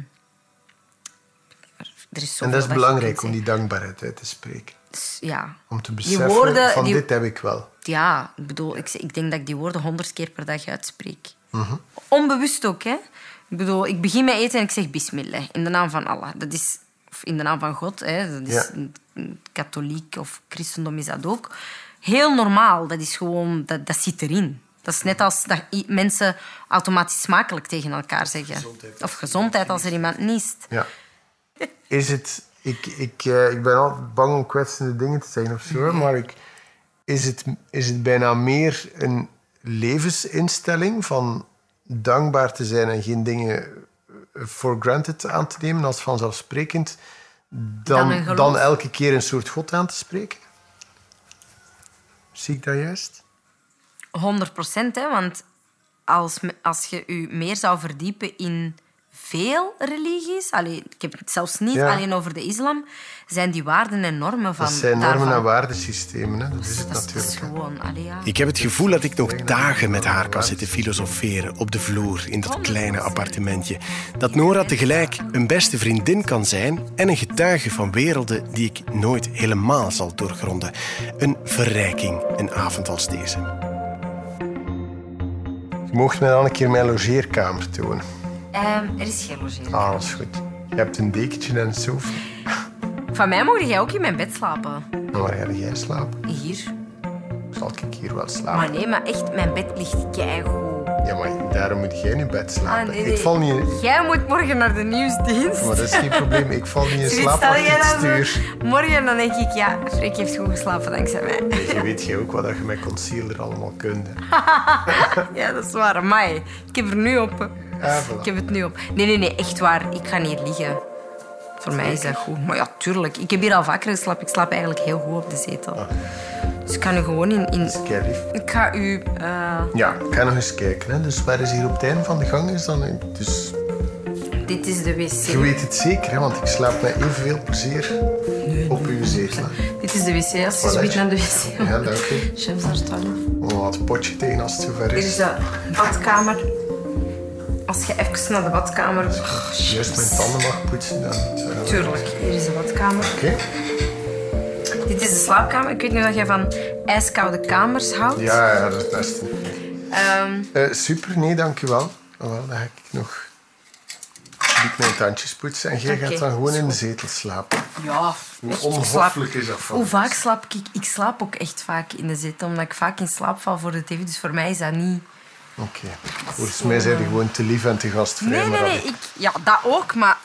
er is En dat is belangrijk om die dankbaarheid uit te spreken. Ja. Om te Die beseffen woorden, van die- dit heb ik wel. Ja, ik bedoel, ik, ik denk dat ik die woorden honderd keer per dag uitspreek. Mhm. Onbewust ook, hè. Ik bedoel, ik begin met eten en ik zeg bismillah, in de naam van Allah. Dat is, of in de naam van God, hè. Dat is Ja. katholiek of christendom is dat ook. Heel normaal, dat is gewoon, dat, dat zit erin. Dat is net als dat mensen automatisch smakelijk tegen elkaar zeggen. Of gezondheid als er iemand niest. Ja. Is het... Ik, ik, eh, ik ben altijd bang om kwetsende dingen te zeggen of zo, maar ik, is, het, is het bijna meer een levensinstelling van dankbaar te zijn en geen dingen eh, for granted aan te nemen als vanzelfsprekend, Dan dan, elke keer een soort God aan te spreken? Zie ik dat juist? 100 procent, hè, want als, als je je meer zou verdiepen in veel religies, allee, ik heb het zelfs niet Ja. alleen over de islam, zijn die waarden en normen van Dat zijn normen daarvan. en waardesystemen, hè? dat is het Dat is, dat is natuurlijk. hè. gewoon, allee, ja. Ik heb het gevoel dat ik nog dagen met haar kan zitten filosoferen op de vloer in dat kleine appartementje. Dat Nora tegelijk een beste vriendin kan zijn en een getuige van werelden die ik nooit helemaal zal doorgronden. Een verrijking, een avond als deze. Je mocht mij dan een keer mijn logeerkamer tonen. Ehm, er is geen logering. Ah, dat is goed. Je hebt een dekentje en een sofa. Van mij mocht jij ook in mijn bed slapen. En waar ga jij slapen? Hier. Zal ik hier wel slapen? Maar nee, maar echt, mijn bed ligt keigoed. Ja, maar daarom moet jij in bed slapen. Ah, nee, nee. Ik val niet in... Jij moet morgen naar de nieuwsdienst. Maar dat is geen probleem. Ik val niet in slaap het zo- stuur. Morgen dan denk ik, ja, Freek heeft goed geslapen dankzij mij. Je weet jij ook wat je met concealer allemaal kunt. Ja, dat is waar. Amai, ik heb er nu op. Ah, voilà. Ik heb het nu op. Nee, nee, nee, echt waar. Ik ga niet liggen. Voor mij is dat goed. Maar ja, tuurlijk. Ik heb hier al vaker geslapen. Ik slaap eigenlijk heel goed op de zetel. Dus ik kan nu gewoon in... in... Ik ga u... eh, Ja, ik ga nog eens kijken. Hè. Dus waar is hier op het einde van de gang is dan... Dus dit is de je wc. weet het zeker, hè, want ik slaap met evenveel plezier op uw zetel. Dit is de wc. Als je naar de wc Ja, dank u. Chefs naar 12. Oh, wat een potje tegen als het zover Dit is is. de badkamer. Als je even naar de badkamer... Oh, Juist mijn tanden mag poetsen, dan dat- Tuurlijk, hier is de badkamer. Oké. Dit is de slaapkamer. Ik weet niet of jij van ijskoude kamers houdt. Ja, ja, dat is het beste. Ehm, Eh, super, nee, dank u wel. Oh, dan ga ik nog dik mijn tandjes poetsen. En jij gaat dan gewoon in de zetel slapen. ja, Hoe ik onhoffelijk is dat van Hoe vaak slaap ik? Ik slaap ook echt vaak in de zetel, omdat ik vaak in slaap val voor de tv. Dus voor mij is dat niet... Oké. Volgens mij zijn je gewoon te lief en te gastvrij. Nee, maar nee, nee. Ik, ja, dat ook, maar...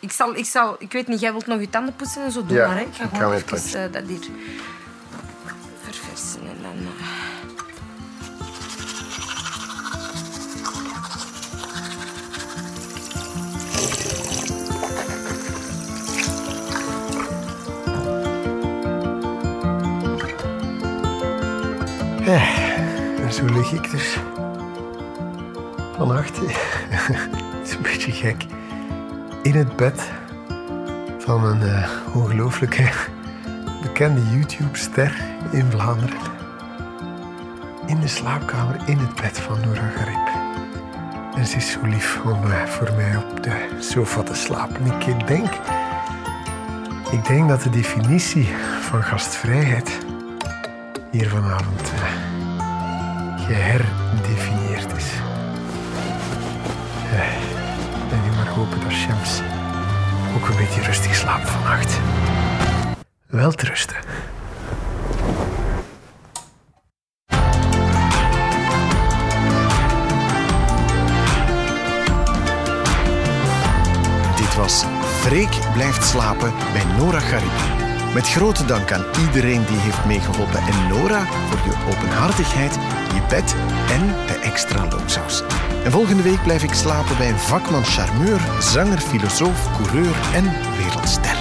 Ik zal, ik zal... Ik weet niet, jij wilt nog je tanden poetsen en zo. Doe Ja, maar, hè. Ik ga ik gewoon mijn even eh, dat hier verversen en dan... eh, En zo lig ik dus vannacht. Het is een beetje gek. In het bed van een eh, ongelooflijke bekende YouTube-ster in Vlaanderen. In de slaapkamer in het bed van Nora Garib. En ze is zo lief om eh, voor mij op de sofa te slapen. Ik denk, Ik denk dat de definitie van gastvrijheid hier vanavond geherdefinieerd is. En nu maar hopen dat Shams ook een beetje rustig slaapt vannacht. Wel te rusten. Dit was Freek blijft slapen bij Nora Garib. Met grote dank aan iedereen die heeft meegeholpen en Nora voor je openhartigheid, bed en de extra loonsaus. En volgende week blijf ik slapen bij een vakman charmeur, zanger, filosoof, coureur en wereldster.